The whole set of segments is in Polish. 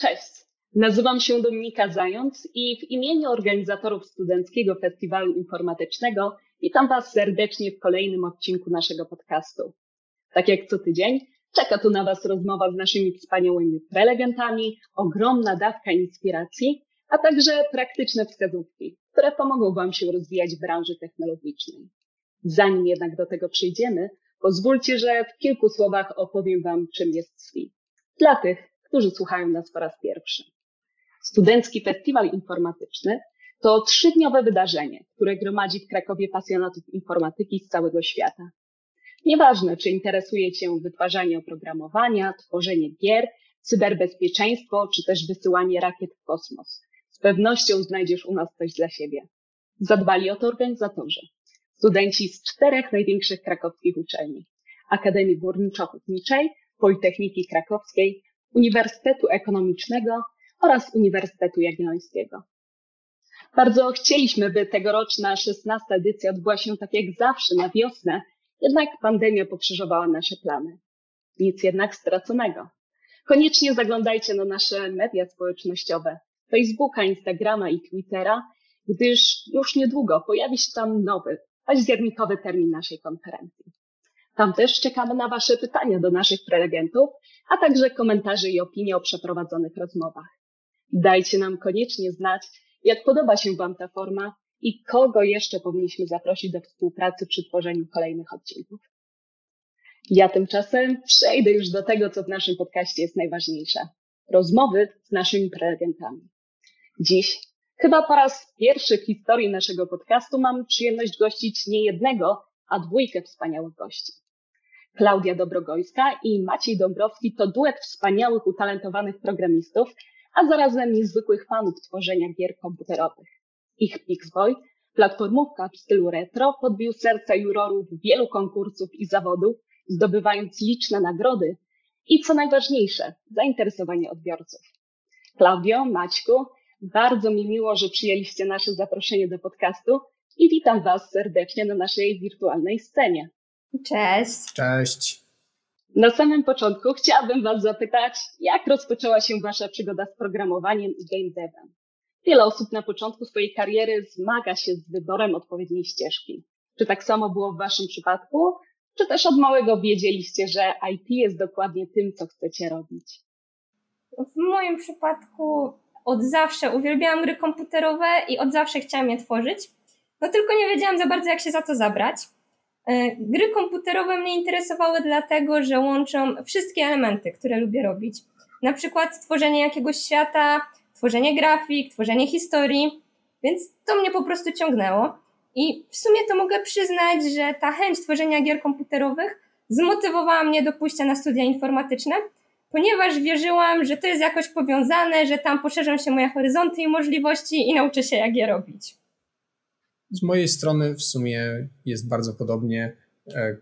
Cześć, nazywam się Dominika Zając i w imieniu organizatorów Studenckiego Festiwalu Informatycznego witam Was serdecznie w kolejnym odcinku naszego podcastu. Tak jak co tydzień, czeka tu na Was rozmowa z naszymi wspaniałymi prelegentami, ogromna dawka inspiracji, a także praktyczne wskazówki, które pomogą Wam się rozwijać w branży technologicznej. Zanim jednak do tego przyjdziemy, pozwólcie, że w kilku słowach opowiem Wam, czym jest SWI. Dla tych, którzy słuchają nas po raz pierwszy. Studencki Festiwal Informatyczny to trzydniowe wydarzenie, które gromadzi w Krakowie pasjonatów informatyki z całego świata. Nieważne, czy interesuje Cię wytwarzanie oprogramowania, tworzenie gier, cyberbezpieczeństwo, czy też wysyłanie rakiet w kosmos. Z pewnością znajdziesz u nas coś dla siebie. Zadbali o to organizatorzy. Studenci z czterech największych krakowskich uczelni. Akademii Górniczo-Hutniczej, Politechniki Krakowskiej, Uniwersytetu Ekonomicznego oraz Uniwersytetu Jagiellońskiego. Bardzo chcieliśmy, by tegoroczna 16. edycja odbyła się tak jak zawsze na wiosnę, jednak pandemia pokrzyżowała nasze plany. Nic jednak straconego. Koniecznie zaglądajcie na nasze media społecznościowe, Facebooka, Instagrama i Twittera, gdyż już niedługo pojawi się tam nowy, październikowy termin naszej konferencji. Tam też czekamy na Wasze pytania do naszych prelegentów, a także komentarze i opinie o przeprowadzonych rozmowach. Dajcie nam koniecznie znać, jak podoba się Wam ta forma i kogo jeszcze powinniśmy zaprosić do współpracy przy tworzeniu kolejnych odcinków. Ja tymczasem przejdę już do tego, co w naszym podcaście jest najważniejsze. Rozmowy z naszymi prelegentami. Dziś, chyba po raz pierwszy w historii naszego podcastu, mam przyjemność gościć nie jednego, a dwójkę wspaniałych gości. Klaudia Dobrogojska i Maciej Dąbrowski to duet wspaniałych, utalentowanych programistów, a zarazem niezwykłych fanów tworzenia gier komputerowych. Ich Pixboy, platformówka w stylu retro, podbił serca jurorów wielu konkursów i zawodów, zdobywając liczne nagrody i co najważniejsze, zainteresowanie odbiorców. Klaudio, Maćku, bardzo mi miło, że przyjęliście nasze zaproszenie do podcastu i witam Was serdecznie na naszej wirtualnej scenie. Cześć. Cześć. Na samym początku chciałabym Was zapytać, jak rozpoczęła się Wasza przygoda z programowaniem i game devem? Wiele osób na początku swojej kariery zmaga się z wyborem odpowiedniej ścieżki. Czy tak samo było w Waszym przypadku? Czy też od małego wiedzieliście, że IT jest dokładnie tym, co chcecie robić? W moim przypadku od zawsze uwielbiałam gry komputerowe i od zawsze chciałam je tworzyć. No tylko nie wiedziałam za bardzo, jak się za to zabrać. E, gry komputerowe mnie interesowały dlatego, że łączą wszystkie elementy, które lubię robić. Na przykład tworzenie jakiegoś świata, tworzenie grafik, tworzenie historii, więc to mnie po prostu ciągnęło. I w sumie to mogę przyznać, że ta chęć tworzenia gier komputerowych zmotywowała mnie do pójścia na studia informatyczne, ponieważ wierzyłam, że to jest jakoś powiązane, że tam poszerzą się moje horyzonty i możliwości i nauczę się, jak je robić. Z mojej strony w sumie jest bardzo podobnie. E,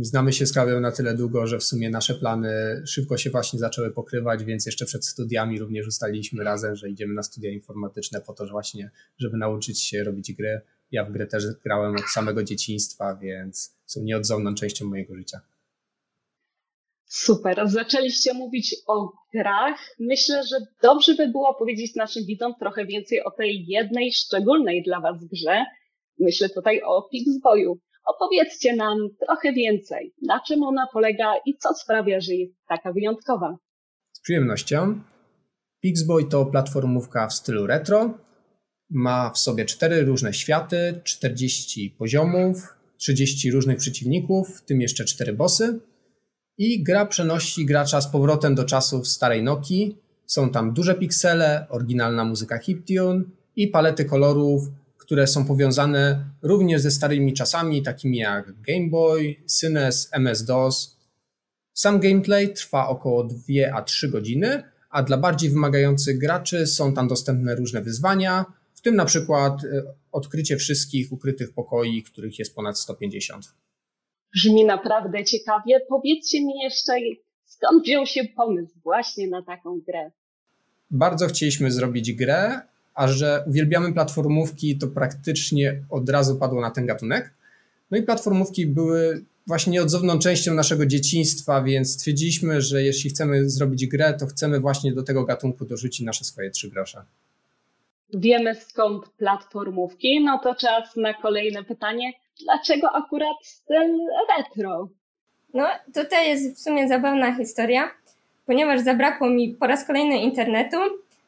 znamy się z Klaudią na tyle długo, że w sumie nasze plany szybko się właśnie zaczęły pokrywać, więc jeszcze przed studiami również ustaliliśmy razem, że idziemy na studia informatyczne po to, że właśnie, żeby nauczyć się robić gry. Ja w gry też grałem od samego dzieciństwa, więc są nieodzowną częścią mojego życia. Super. Zaczęliście mówić o grach. Myślę, że dobrze by było powiedzieć naszym widzom trochę więcej o tej jednej szczególnej dla Was grze, Myślę tutaj o Pixboyu. Opowiedzcie nam trochę więcej, na czym ona polega i co sprawia, że jest taka wyjątkowa. Z przyjemnością. Pixboy to platformówka w stylu retro. Ma w sobie cztery różne światy, 40 poziomów, 30 różnych przeciwników, w tym jeszcze cztery bossy. I gra przenosi gracza z powrotem do czasów starej Nokii. Są tam duże piksele, oryginalna muzyka chiptune i palety kolorów które są powiązane również ze starymi czasami, takimi jak Game Boy, Synes, MS-DOS. Sam gameplay trwa około 2 a 3 godziny, a dla bardziej wymagających graczy są tam dostępne różne wyzwania, w tym na przykład e, odkrycie wszystkich ukrytych pokoi, których jest ponad 150. Brzmi naprawdę ciekawie. Powiedzcie mi jeszcze, skąd wziął się pomysł właśnie na taką grę? Bardzo chcieliśmy zrobić grę, a że uwielbiamy platformówki, to praktycznie od razu padło na ten gatunek. No i platformówki były właśnie nieodzowną częścią naszego dzieciństwa, więc stwierdziliśmy, że jeśli chcemy zrobić grę, to chcemy właśnie do tego gatunku dorzucić nasze swoje trzy grosze. Wiemy skąd platformówki, no to czas na kolejne pytanie. Dlaczego akurat styl retro? No, tutaj jest w sumie zabawna historia, ponieważ zabrakło mi po raz kolejny internetu,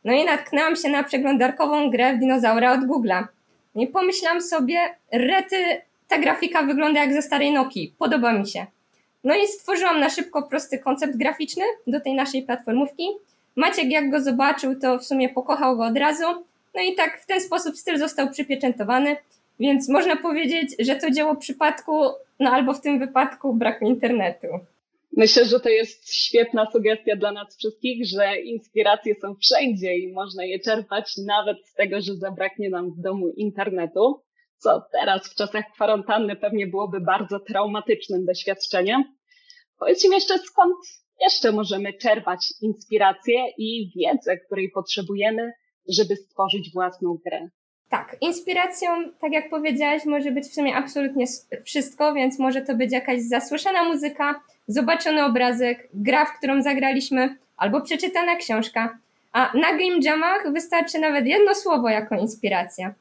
no i natknęłam się na przeglądarkową grę w dinozaura od Google'a. No I pomyślałam sobie, rety, ta grafika wygląda jak ze starej Nokii, podoba mi się. No i stworzyłam na szybko prosty koncept graficzny do tej naszej platformówki. Maciek jak go zobaczył, to w sumie pokochał go od razu. No i tak w ten sposób styl został przypieczętowany, więc można powiedzieć, że to dzieło przypadku, no albo w tym wypadku braku internetu. Myślę, że to jest świetna sugestia dla nas wszystkich, że inspiracje są wszędzie i można je czerpać nawet z tego, że zabraknie nam w domu internetu, co teraz w czasach kwarantanny pewnie byłoby bardzo traumatycznym doświadczeniem. Powiedzcie mi jeszcze, skąd jeszcze możemy czerpać inspirację i wiedzę, której potrzebujemy, żeby stworzyć własną grę. Tak, inspiracją, tak jak powiedziałaś, może być w sumie absolutnie wszystko, więc może to być jakaś zasłyszana muzyka, zobaczony obrazek, gra, w którą zagraliśmy, albo przeczytana książka. A na game jamach wystarczy nawet jedno słowo jako inspiracja.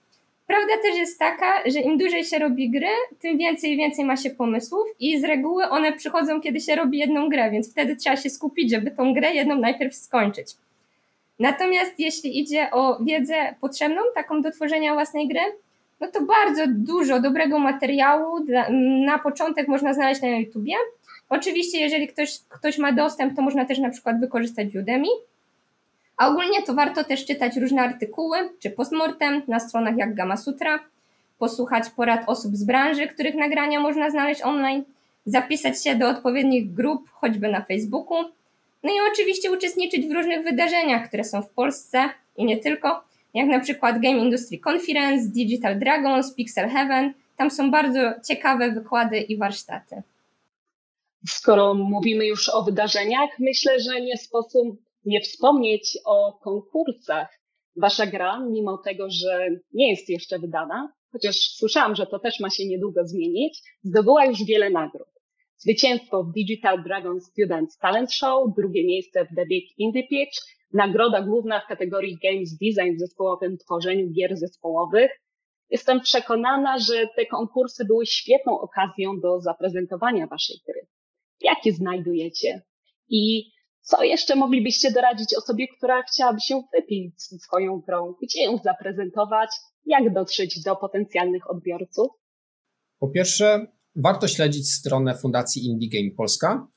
Prawda też jest taka, że im dłużej się robi gry, tym więcej i więcej ma się pomysłów i z reguły one przychodzą, kiedy się robi jedną grę, więc wtedy trzeba się skupić, żeby tą grę jedną najpierw skończyć. Natomiast jeśli idzie o wiedzę potrzebną, taką do tworzenia własnej gry, no to bardzo dużo dobrego materiału dla, na początek można znaleźć na YouTubie. Oczywiście, jeżeli ktoś, ktoś ma dostęp, to można też na przykład wykorzystać Udemy. A ogólnie to warto też czytać różne artykuły czy postmortem na stronach jak Gama Sutra, posłuchać porad osób z branży, których nagrania można znaleźć online, zapisać się do odpowiednich grup, choćby na Facebooku, no i oczywiście uczestniczyć w różnych wydarzeniach, które są w Polsce i nie tylko, jak na przykład Game Industry Conference, Digital Dragons, Pixel Heaven. Tam są bardzo ciekawe wykłady i warsztaty. Skoro mówimy już o wydarzeniach, myślę, że nie sposób nie wspomnieć o konkursach. Wasza gra, mimo tego, że nie jest jeszcze wydana, chociaż słyszałam, że to też ma się niedługo zmienić, zdobyła już wiele nagród. Zwycięstwo w Digital Dragon Students Talent Show, drugie miejsce w The Big Indie Pitch, nagroda główna w kategorii Games Design w zespołowym tworzeniu gier zespołowych. Jestem przekonana, że te konkursy były świetną okazją do zaprezentowania waszej gry. Jakie znajdujecie? I co jeszcze moglibyście doradzić osobie, która chciałaby się wypić swoją grą? Gdzie ją zaprezentować? Jak dotrzeć do potencjalnych odbiorców? Po pierwsze, Warto śledzić stronę Fundacji Indie Game Polska,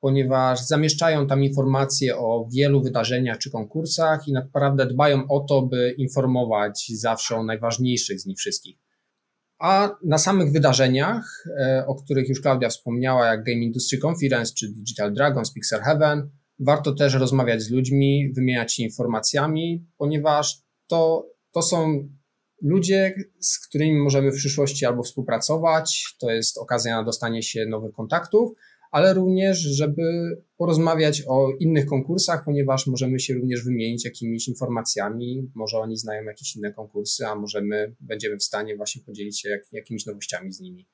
ponieważ zamieszczają tam informacje o wielu wydarzeniach czy konkursach i naprawdę dbają o to, by informować zawsze o najważniejszych z nich wszystkich. A na samych wydarzeniach, e, o których już Klaudia wspomniała, jak Game Industry Conference czy Digital Dragons, Pixel Heaven, warto też rozmawiać z ludźmi, wymieniać się informacjami, ponieważ to, to są ludzie, z którymi możemy w przyszłości albo współpracować, to jest okazja na dostanie się nowych kontaktów, ale również, żeby porozmawiać o innych konkursach, ponieważ możemy się również wymienić jakimiś informacjami. Może oni znają jakieś inne konkursy, a może my będziemy w stanie właśnie podzielić się jak, jakimiś nowościami z nimi.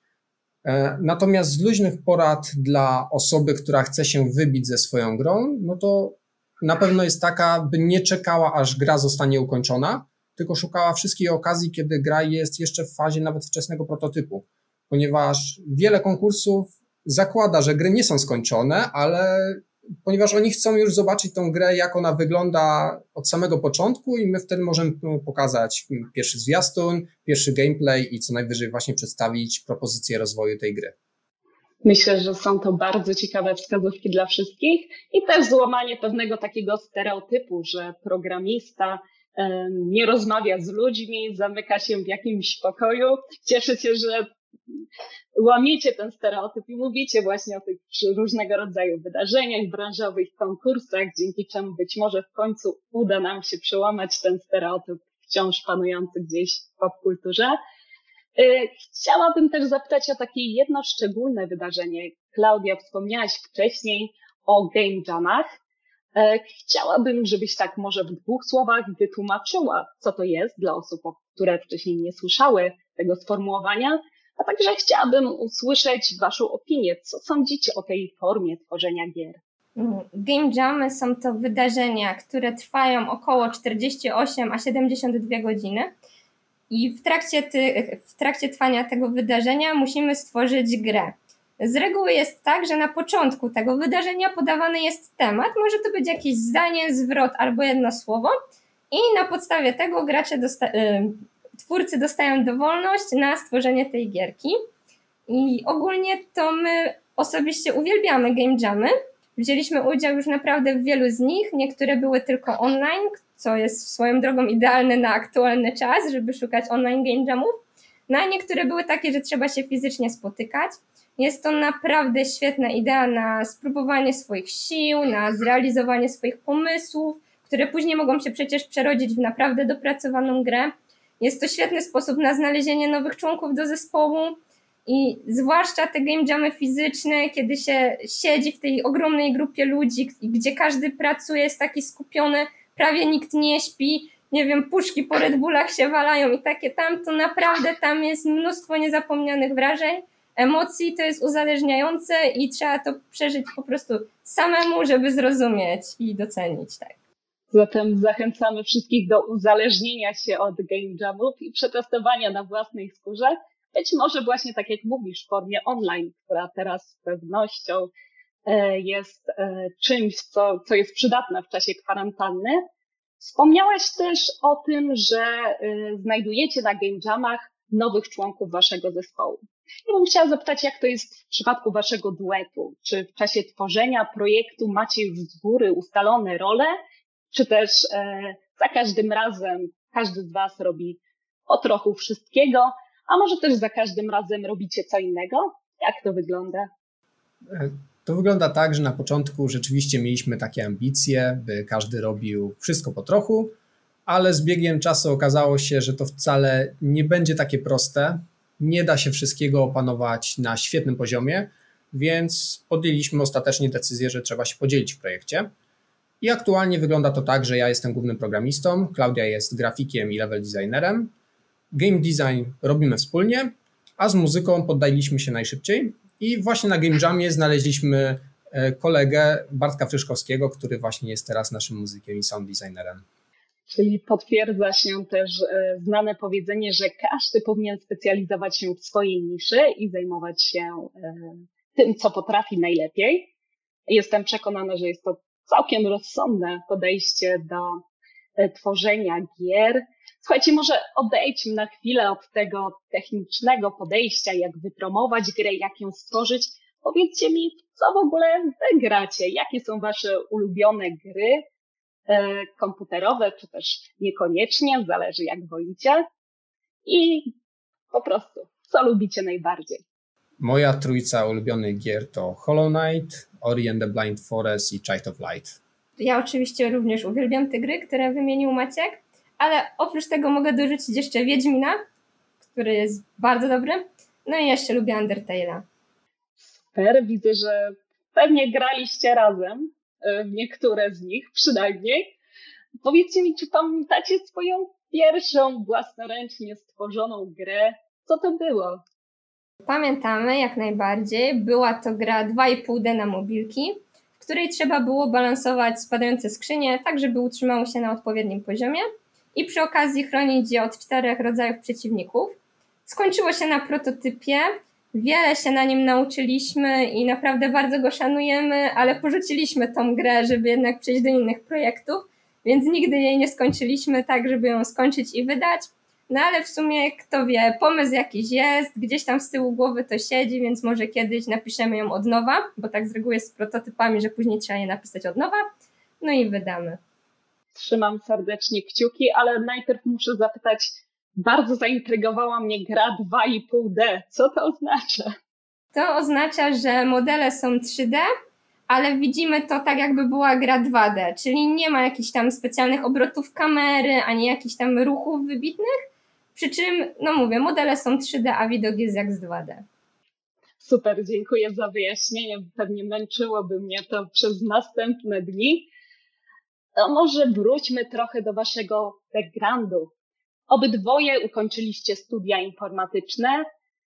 E, natomiast z luźnych porad dla osoby, która chce się wybić ze swoją grą, no to na pewno jest taka, by nie czekała, aż gra zostanie ukończona, tylko szukała wszystkich okazji, kiedy gra jest jeszcze w fazie nawet wczesnego prototypu, ponieważ wiele konkursów zakłada, że gry nie są skończone, ale ponieważ oni chcą już zobaczyć tą grę, jak ona wygląda od samego początku i my wtedy możemy pokazać pierwszy zwiastun, pierwszy gameplay i co najwyżej właśnie przedstawić propozycję rozwoju tej gry. Myślę, że są to bardzo ciekawe wskazówki dla wszystkich i też złamanie pewnego takiego stereotypu, że programista nie rozmawia z ludźmi, zamyka się w jakimś pokoju. Cieszę się, że łamiecie ten stereotyp i mówicie właśnie o tych różnego rodzaju wydarzeniach branżowych, konkursach, dzięki czemu być może w końcu uda nam się przełamać ten stereotyp wciąż panujący gdzieś w popkulturze. E, chciałabym też zapytać o takie jedno szczególne wydarzenie. Klaudia, wspomniałaś wcześniej o game jamach. E, chciałabym, żebyś tak może w dwóch słowach wytłumaczyła, co to jest dla osób, które wcześniej nie słyszały tego sformułowania, A także chciałabym usłyszeć Waszą opinię. Co sądzicie o tej formie tworzenia gier? Game Jamy są to wydarzenia, które trwają około 48 a 72 godziny. I w trakcie, ty, w trakcie trwania tego wydarzenia musimy stworzyć grę. Z reguły jest tak, że na początku tego wydarzenia podawany jest temat, może to być jakieś zdanie, zwrot albo jedno słowo, i na podstawie tego gracze dosta- y, twórcy dostają dowolność na stworzenie tej gierki. I ogólnie to my osobiście uwielbiamy game jamy. Wzięliśmy udział już naprawdę w wielu z nich. Niektóre były tylko online, co jest swoją drogą idealne na aktualny czas, żeby szukać online game jamów. No a niektóre były takie, że trzeba się fizycznie spotykać. Jest to naprawdę świetna idea na spróbowanie swoich sił, na zrealizowanie swoich pomysłów, które później mogą się przecież przerodzić w naprawdę dopracowaną grę. Jest to świetny sposób na znalezienie nowych członków do zespołu i zwłaszcza te game jamy fizyczne, kiedy się siedzi w tej ogromnej grupie ludzi, gdzie każdy pracuje, jest taki skupiony, prawie nikt nie śpi, nie wiem, puszki po Red Bullach się walają i takie tam, to naprawdę tam jest mnóstwo niezapomnianych wrażeń, emocji, to jest uzależniające i trzeba to przeżyć po prostu samemu, żeby zrozumieć i docenić, tak. Zatem zachęcamy wszystkich do uzależnienia się od game jamów i przetestowania na własnej skórze. Być może właśnie tak jak mówisz, w formie online, która teraz z pewnością e, jest e, czymś, co, co jest przydatne w czasie kwarantanny. Wspomniałaś też o tym, że e, znajdujecie na game jamach nowych członków waszego zespołu. Ja bym chciała zapytać, jak to jest w przypadku waszego duetu? Czy w czasie tworzenia projektu macie już z góry ustalone role, czy też e, za każdym razem każdy z Was robi o trochu wszystkiego, a może też za każdym razem robicie co innego? Jak to wygląda? E, to wygląda tak, że na początku rzeczywiście mieliśmy takie ambicje, by każdy robił wszystko po trochu, ale z biegiem czasu okazało się, że to wcale nie będzie takie proste. Nie da się wszystkiego opanować na świetnym poziomie, więc podjęliśmy ostatecznie decyzję, że trzeba się podzielić w projekcie. I aktualnie wygląda to tak, że ja jestem głównym programistą, Klaudia jest grafikiem i level designerem. Game design robimy wspólnie, a z muzyką poddaliśmy się najszybciej. I właśnie na Game Jamie znaleźliśmy e, kolegę Bartka Fryszkowskiego, który właśnie jest teraz naszym muzykiem i sound designerem. Czyli potwierdza się też e, znane powiedzenie, że każdy powinien specjalizować się w swojej niszy i zajmować się e, tym, co potrafi najlepiej. Jestem przekonana, że jest to całkiem rozsądne podejście do e, tworzenia gier. Słuchajcie, może odejdźmy na chwilę od tego technicznego podejścia, jak wypromować grę, jak ją stworzyć. Powiedzcie mi, co w ogóle wy gracie? Jakie są wasze ulubione gry komputerowe, czy też niekoniecznie, zależy jak wolicie. I po prostu, co lubicie najbardziej? Moja trójca ulubionych gier to Hollow Knight, Ori and the Blind Forest i Child of Light. Ja oczywiście również uwielbiam te gry, które wymienił Maciek, ale oprócz tego mogę dorzucić jeszcze Wiedźmina, który jest bardzo dobry, no i jeszcze lubię Undertale'a. Super, widzę, że pewnie graliście razem e, niektóre z nich przynajmniej. Powiedzcie mi, czy pamiętacie swoją pierwszą własnoręcznie stworzoną grę? Co to było? Pamiętamy jak najbardziej. Była to gra 2,5D na mobilki, w której trzeba było balansować spadające skrzynie, tak żeby utrzymały się na odpowiednim poziomie i przy okazji chronić je od czterech rodzajów przeciwników. Skończyło się na prototypie. Wiele się na nim nauczyliśmy i naprawdę bardzo go szanujemy, ale porzuciliśmy tą grę, żeby jednak przejść do innych projektów, więc nigdy jej nie skończyliśmy tak, żeby ją skończyć i wydać. No ale w sumie, kto wie, pomysł jakiś jest, gdzieś tam z tyłu głowy to siedzi, więc może kiedyś napiszemy ją od nowa, bo tak z reguły jest z prototypami, że później trzeba je napisać od nowa, no i wydamy. Trzymam serdecznie kciuki, ale najpierw muszę zapytać, bardzo zaintrygowała mnie gra 2,5D. Co to oznacza? To oznacza, że modele są 3D, ale widzimy to tak, jakby była gra 2D, czyli nie ma jakichś tam specjalnych obrotów kamery, ani jakichś tam ruchów wybitnych, przy czym, no mówię, modele są 3D, a widok jest jak z 2D. Super, dziękuję za wyjaśnienie. Pewnie męczyłoby mnie to przez następne dni. To może wróćmy trochę do waszego backgroundu. Obydwoje ukończyliście studia informatyczne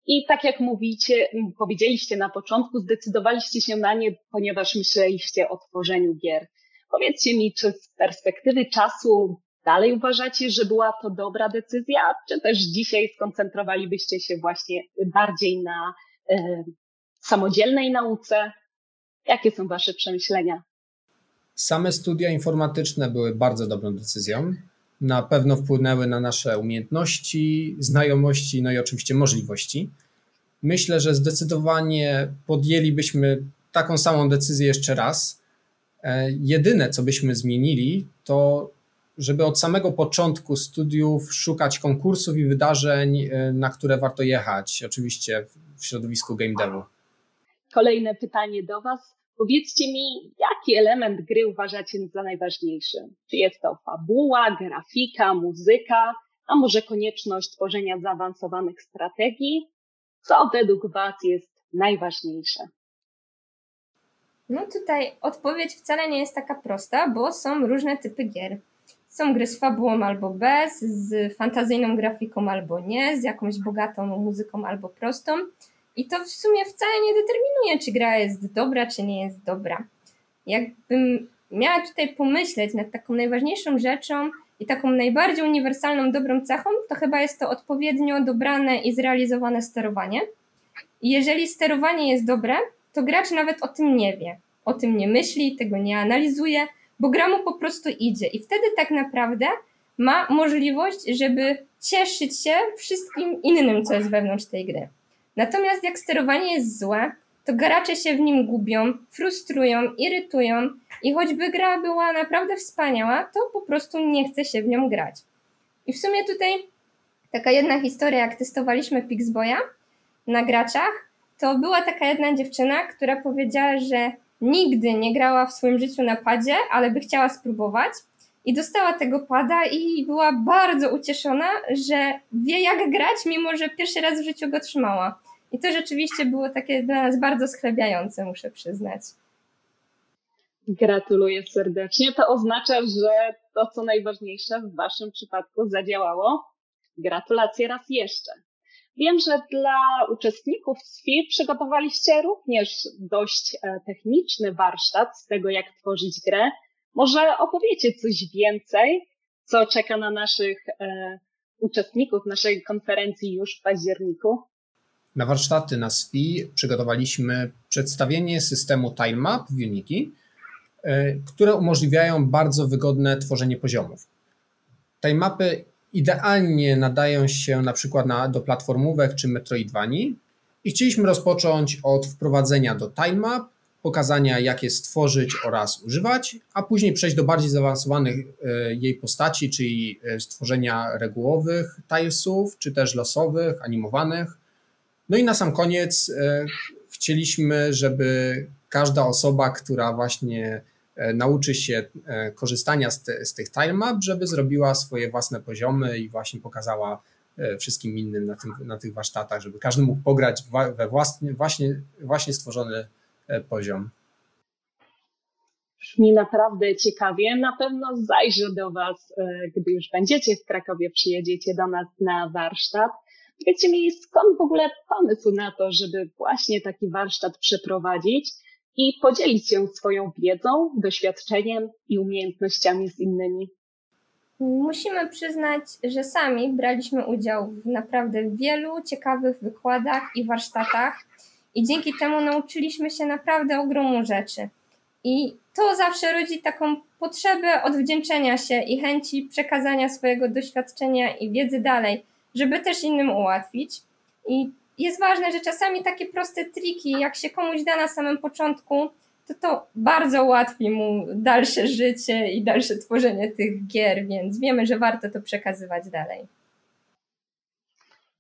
I tak jak mówicie, powiedzieliście na początku, zdecydowaliście się na nie, ponieważ myśleliście o tworzeniu gier. Powiedzcie mi, czy z perspektywy czasu dalej uważacie, że była to dobra decyzja, czy też dzisiaj skoncentrowalibyście się właśnie bardziej na e, samodzielnej nauce? Jakie są Wasze przemyślenia? Same studia informatyczne były bardzo dobrą decyzją. Na pewno wpłynęły na nasze umiejętności, znajomości, no i oczywiście możliwości. Myślę, że zdecydowanie podjęlibyśmy taką samą decyzję jeszcze raz. E, jedyne, co byśmy zmienili, to żeby od samego początku studiów szukać konkursów i wydarzeń, e, na które warto jechać, oczywiście w środowisku game devu. Kolejne pytanie do Was. Powiedzcie mi, jaki element gry uważacie za najważniejszy? Czy jest to fabuła, grafika, muzyka, a może konieczność tworzenia zaawansowanych strategii? Co według Was jest najważniejsze? No tutaj odpowiedź wcale nie jest taka prosta, bo są różne typy gier. Są gry z fabułą albo bez, z fantazyjną grafiką albo nie, z jakąś bogatą muzyką albo prostą. I to w sumie wcale nie determinuje, czy gra jest dobra, czy nie jest dobra. Jakbym miała tutaj pomyśleć nad taką najważniejszą rzeczą i taką najbardziej uniwersalną dobrą cechą, to chyba jest to odpowiednio dobrane i zrealizowane sterowanie. I jeżeli sterowanie jest dobre, to gracz nawet o tym nie wie, o tym nie myśli, tego nie analizuje, bo gra mu po prostu idzie. I wtedy tak naprawdę ma możliwość, żeby cieszyć się wszystkim innym, co jest wewnątrz tej gry. Natomiast jak sterowanie jest złe, to gracze się w nim gubią, frustrują, irytują i choćby gra była naprawdę wspaniała, to po prostu nie chce się w nią grać. I w sumie tutaj taka jedna historia, jak testowaliśmy Pixboya na graczach, to była taka jedna dziewczyna, która powiedziała, że nigdy nie grała w swoim życiu na padzie, ale by chciała spróbować. I dostała tego pada i była bardzo ucieszona, że wie jak grać, mimo że pierwszy raz w życiu go trzymała. I to rzeczywiście było takie dla nas bardzo schlebiające, muszę przyznać. Gratuluję serdecznie. To oznacza, że to, co najważniejsze w Waszym przypadku zadziałało. Gratulacje raz jeszcze. Wiem, że dla uczestników SFI przygotowaliście również dość e, techniczny warsztat z tego, jak tworzyć grę. Może opowiecie coś więcej, co czeka na naszych e, uczestników naszej konferencji już w październiku? Na warsztaty na SFI przygotowaliśmy przedstawienie systemu TileMap w Unity, e, które umożliwiają bardzo wygodne tworzenie poziomów. Tilemapy idealnie nadają się na przykład na, do platformówek czy Metroidvanii i chcieliśmy rozpocząć od wprowadzenia do TileMap, pokazania jak je stworzyć oraz używać, a później przejść do bardziej zaawansowanych e, jej postaci, czyli e, stworzenia regułowych tilesów, czy też losowych, animowanych. No i na sam koniec e, chcieliśmy, żeby każda osoba, która właśnie E, nauczy się e, korzystania z, te, z tych tilemap, żeby zrobiła swoje własne poziomy i właśnie pokazała wszystkim innym na, tym, na tych warsztatach, żeby każdy mógł pograć we własnie, właśnie, właśnie stworzony poziom. Brzmi naprawdę ciekawie. Na pewno zajrzę do Was, gdy już będziecie w Krakowie, przyjedziecie do nas na warsztat. Powiedzcie mi, skąd w ogóle pomysł na to, żeby właśnie taki warsztat przeprowadzić? i podzielić się swoją wiedzą, doświadczeniem i umiejętnościami z innymi. Musimy przyznać, że sami braliśmy udział w naprawdę wielu ciekawych wykładach i warsztatach, i dzięki temu nauczyliśmy się naprawdę ogromu rzeczy. I to zawsze rodzi taką potrzebę odwdzięczenia się i chęci przekazania swojego doświadczenia i wiedzy dalej, żeby też innym ułatwić. I jest ważne, że czasami takie proste triki, jak się komuś da na samym początku, to to bardzo ułatwi mu dalsze życie i dalsze tworzenie tych gier, więc wiemy, że warto to przekazywać dalej.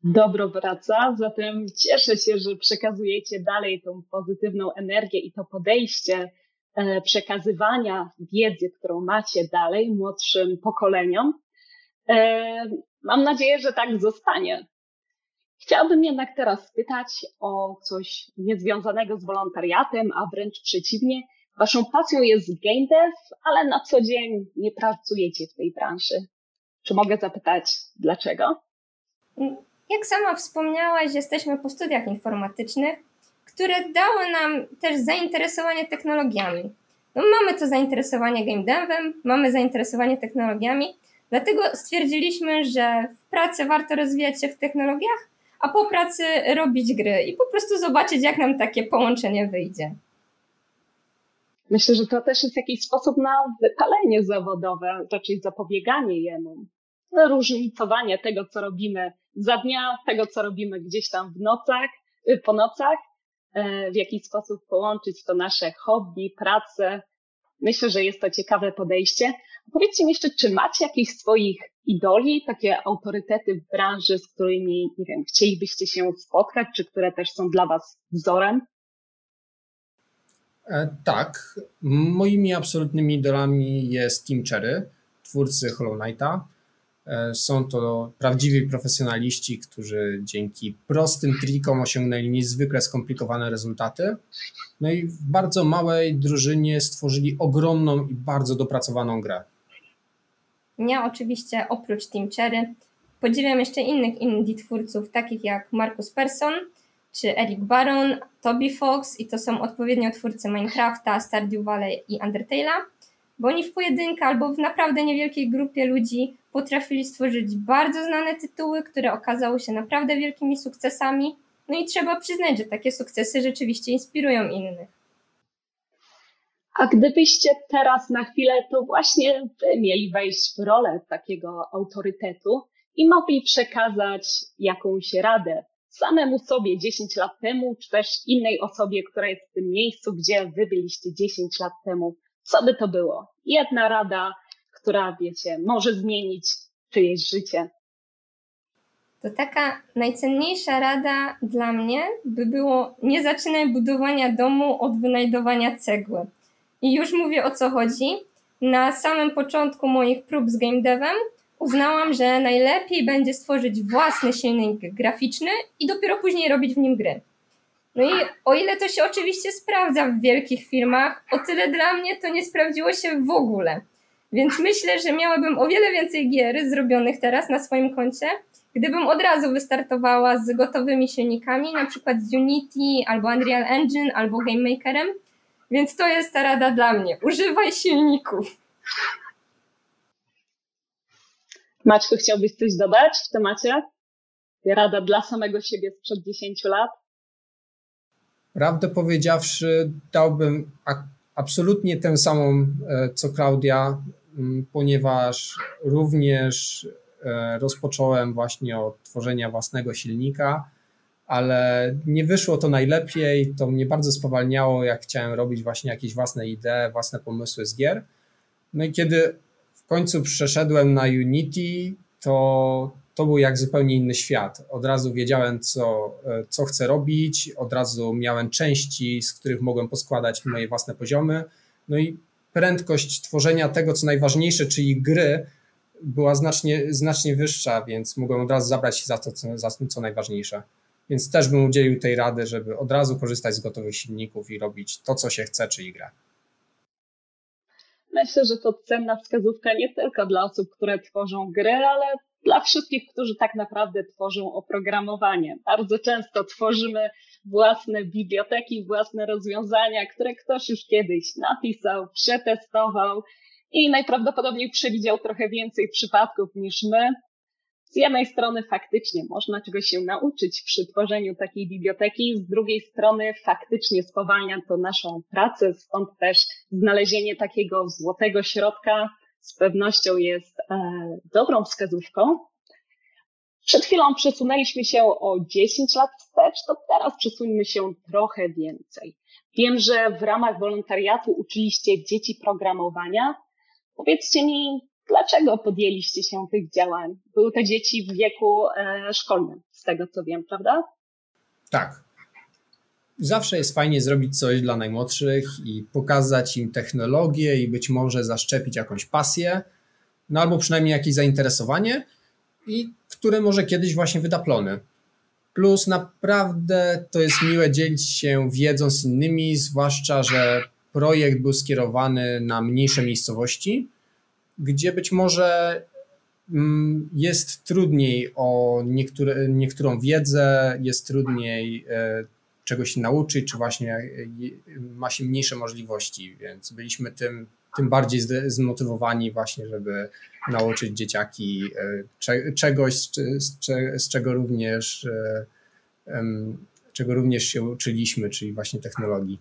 Dobro wraca, zatem cieszę się, że przekazujecie dalej tą pozytywną energię i to podejście e, przekazywania wiedzy, którą macie dalej młodszym pokoleniom. Mam nadzieję, że tak zostanie. Chciałabym jednak teraz spytać o coś niezwiązanego z wolontariatem, a wręcz przeciwnie. Waszą pasją jest game dev, ale na co dzień nie pracujecie w tej branży. Czy mogę zapytać dlaczego? Jak sama wspomniałaś, jesteśmy po studiach informatycznych, które dały nam też zainteresowanie technologiami. No, mamy to zainteresowanie game devem, mamy zainteresowanie technologiami, dlatego stwierdziliśmy, że w pracy warto rozwijać się w technologiach, a po pracy robić gry i po prostu zobaczyć, jak nam takie połączenie wyjdzie. Myślę, że to też jest jakiś sposób na wypalenie zawodowe, raczej zapobieganie jemu. Różnicowanie tego, co robimy za dnia, tego, co robimy gdzieś tam w nocach, y, po nocach, e, w jakiś sposób połączyć to nasze hobby, pracę. Myślę, że jest to ciekawe podejście. Powiedzcie mi jeszcze, czy macie jakichś swoich idoli, takie autorytety w branży, z którymi, nie wiem, chcielibyście się spotkać, czy które też są dla Was wzorem? E, tak. Moimi absolutnymi idolami jest Team Cherry, twórcy Hollow Knighta. E, są to prawdziwi profesjonaliści, którzy dzięki prostym trikom osiągnęli niezwykle skomplikowane rezultaty. No i w bardzo małej drużynie stworzyli ogromną i bardzo dopracowaną grę. Ja oczywiście oprócz Team Cherry podziwiam jeszcze innych indie twórców, takich jak Markus Persson czy Eric Baron, Toby Fox i to są odpowiednio twórcy Minecrafta, Stardew Valley i Undertale'a, bo oni w pojedynkę albo w naprawdę niewielkiej grupie ludzi potrafili stworzyć bardzo znane tytuły, które okazały się naprawdę wielkimi sukcesami. No i trzeba przyznać, że takie sukcesy rzeczywiście inspirują innych. A gdybyście teraz na chwilę to właśnie wy mieli wejść w rolę takiego autorytetu i mogli przekazać jakąś radę samemu sobie 10 lat temu, czy też innej osobie, która jest w tym miejscu, gdzie wy byliście 10 lat temu, co by to było? Jedna rada, która, wiecie, może zmienić czyjeś życie. To taka najcenniejsza rada dla mnie by było nie zaczynaj budowania domu od wynajdowania cegły. I już mówię o co chodzi. Na samym początku moich prób z game devem uznałam, że najlepiej będzie stworzyć własny silnik graficzny i dopiero później robić w nim gry. No i o ile to się oczywiście sprawdza w wielkich firmach, o tyle dla mnie to nie sprawdziło się w ogóle. Więc myślę, że miałabym o wiele więcej gier zrobionych teraz na swoim koncie, gdybym od razu wystartowała z gotowymi silnikami, na przykład z Unity, albo Unreal Engine, albo Game Makerem. Więc to jest ta rada dla mnie. Używaj silników. Maćku, chciałbyś coś dodać w temacie? Rada dla samego siebie sprzed 10 lat? Prawdę powiedziawszy, dałbym absolutnie tę samą, e, co Klaudia, ponieważ również e, rozpocząłem właśnie od tworzenia własnego silnika, ale nie wyszło to najlepiej. To mnie bardzo spowalniało, jak chciałem robić właśnie jakieś własne idee, własne pomysły z gier. No i kiedy w końcu przeszedłem na Unity, to to był jak zupełnie inny świat. Od razu wiedziałem, co, co chcę robić, od razu miałem części, z których mogłem poskładać moje własne poziomy. No i prędkość tworzenia tego, co najważniejsze, czyli gry, była znacznie, znacznie wyższa, więc mogłem od razu zabrać się za to, co, za to, co najważniejsze. Więc też bym udzielił tej rady, żeby od razu korzystać z gotowych silników i robić to, co się chce, czyli grę. Myślę, że to cenna wskazówka nie tylko dla osób, które tworzą gry, ale dla wszystkich, którzy tak naprawdę tworzą oprogramowanie. Bardzo często tworzymy własne biblioteki, własne rozwiązania, które ktoś już kiedyś napisał, przetestował i najprawdopodobniej przewidział trochę więcej przypadków niż my. Z jednej strony faktycznie można czegoś się nauczyć przy tworzeniu takiej biblioteki, z drugiej strony faktycznie spowalnia to naszą pracę, stąd też znalezienie takiego złotego środka z pewnością jest e, dobrą wskazówką. Przed chwilą przesunęliśmy się o 10 lat wstecz, to teraz przesuńmy się trochę więcej. Wiem, że w ramach wolontariatu uczyliście dzieci programowania. Powiedzcie mi, dlaczego podjęliście się tych działań? Były to dzieci w wieku e, szkolnym, z tego co wiem, prawda? Tak. Zawsze jest fajnie zrobić coś dla najmłodszych i pokazać im technologię i być może zaszczepić jakąś pasję, no albo przynajmniej jakieś zainteresowanie, i które może kiedyś właśnie wyda plony. Plus naprawdę to jest miłe dzielić się wiedzą z innymi, zwłaszcza, że projekt był skierowany na mniejsze miejscowości, gdzie być może mm, jest trudniej o niektóre, niektórą wiedzę, jest trudniej e, czegoś się nauczyć, czy właśnie e, ma się mniejsze możliwości, więc byliśmy tym, tym bardziej zmotywowani właśnie, żeby nauczyć dzieciaki czegoś, z czego również czego również się uczyliśmy, czyli właśnie technologii.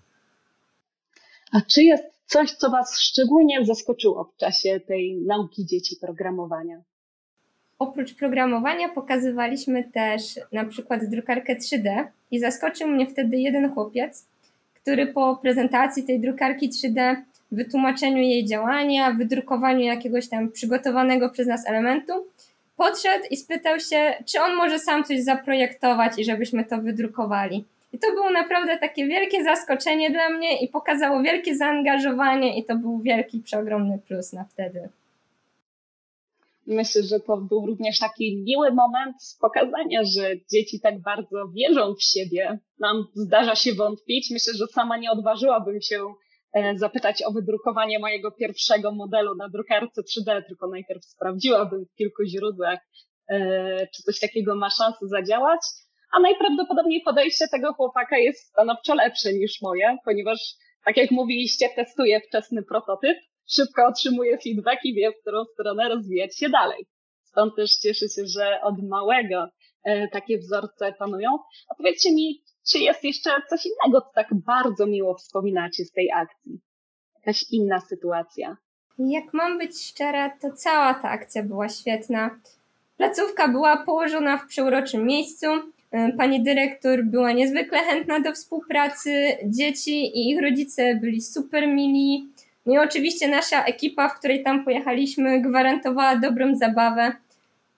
A czy jest coś, co Was szczególnie zaskoczyło w czasie tej nauki dzieci programowania? Oprócz programowania pokazywaliśmy też na przykład drukarkę 3D i zaskoczył mnie wtedy jeden chłopiec, który po prezentacji tej drukarki 3D, wytłumaczeniu jej działania, wydrukowaniu jakiegoś tam przygotowanego przez nas elementu, podszedł i spytał się, czy on może sam coś zaprojektować i żebyśmy to wydrukowali. I to było naprawdę takie wielkie zaskoczenie dla mnie i pokazało wielkie zaangażowanie i to był wielki, przeogromny plus na wtedy. Myślę, że to był również taki miły moment pokazania, że dzieci tak bardzo wierzą w siebie. Nam zdarza się wątpić. Myślę, że sama nie odważyłabym się e, zapytać o wydrukowanie mojego pierwszego modelu na drukarce 3D, tylko najpierw sprawdziłabym w kilku źródłach, e, czy coś takiego ma szansę zadziałać a najprawdopodobniej podejście tego chłopaka jest stanowczo lepsze niż moje, ponieważ, tak jak mówiliście, testuje wczesny prototyp, szybko otrzymuje feedback i wie, w którą stronę rozwijać się dalej. Stąd też cieszę się, że od małego e, takie wzorce panują. A powiedzcie mi, czy jest jeszcze coś innego, co tak bardzo miło wspominacie z tej akcji? Jakaś inna sytuacja? Jak mam być szczera, to cała ta akcja była świetna. Placówka była położona w przeuroczym miejscu, pani dyrektor była niezwykle chętna do współpracy, dzieci i ich rodzice byli super mili. No i oczywiście nasza ekipa, w której tam pojechaliśmy, gwarantowała dobrą zabawę.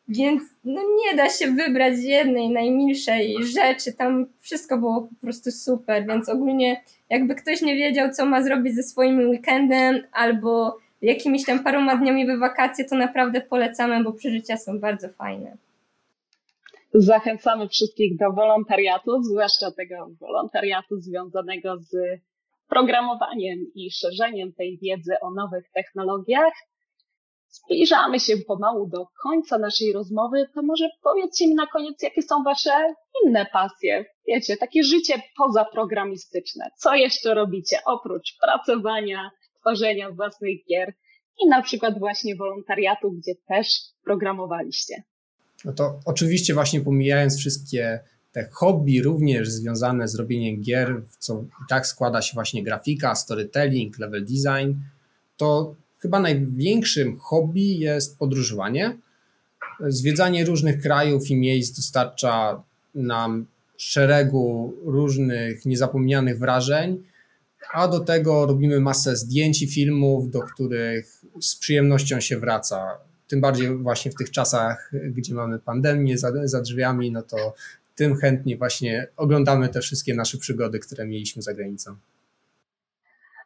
Więc no nie da się wybrać jednej najmilszej rzeczy. Tam wszystko było po prostu super, więc ogólnie jakby ktoś nie wiedział, co ma zrobić ze swoim weekendem albo jakimiś tam paroma dniami we wakacje, to naprawdę polecamy, bo przeżycia są bardzo fajne. Zachęcamy wszystkich do wolontariatu, zwłaszcza tego wolontariatu związanego z programowaniem i szerzeniem tej wiedzy o nowych technologiach. Zbliżamy się pomału do końca naszej rozmowy, to może powiedzcie mi na koniec, jakie są Wasze inne pasje? Wiecie, takie życie pozaprogramistyczne. Co jeszcze robicie oprócz pracowania, tworzenia własnych gier i na przykład właśnie wolontariatu, gdzie też programowaliście? No to oczywiście właśnie pomijając wszystkie te hobby również związane z robieniem gier, w co i tak składa się właśnie grafika, storytelling, level design, to chyba największym hobby jest podróżowanie. Zwiedzanie różnych krajów i miejsc dostarcza nam szeregu różnych niezapomnianych wrażeń, a do tego robimy masę zdjęć i filmów, do których z przyjemnością się wraca tym bardziej właśnie w tych czasach, gdzie mamy pandemię za, za drzwiami, no to tym chętniej właśnie oglądamy te wszystkie nasze przygody, które mieliśmy za granicą.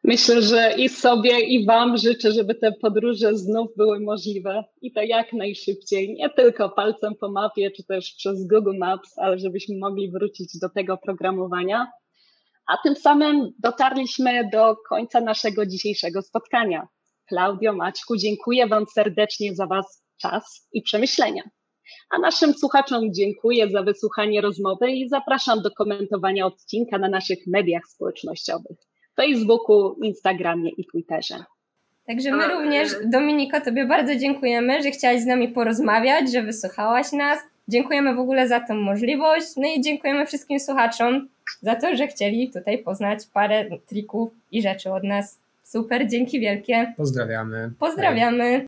Myślę, że i sobie, i Wam życzę, żeby te podróże znów były możliwe i to jak najszybciej. Nie tylko palcem po mapie, czy też przez Google Maps, ale żebyśmy mogli wrócić do tego programowania. A tym samym dotarliśmy do końca naszego dzisiejszego spotkania. Klaudio, Maćku, dziękuję Wam serdecznie za Was czas i przemyślenia. A naszym słuchaczom dziękuję za wysłuchanie rozmowy i zapraszam do komentowania odcinka na naszych mediach społecznościowych Facebooku, Instagramie i Twitterze. Także my również, Dominiko, Tobie bardzo dziękujemy, że chciałaś z nami porozmawiać, że wysłuchałaś nas. Dziękujemy w ogóle za tę możliwość. No i dziękujemy wszystkim słuchaczom za to, że chcieli tutaj poznać parę trików i rzeczy od nas. Super, dzięki wielkie. Pozdrawiamy. Pozdrawiamy.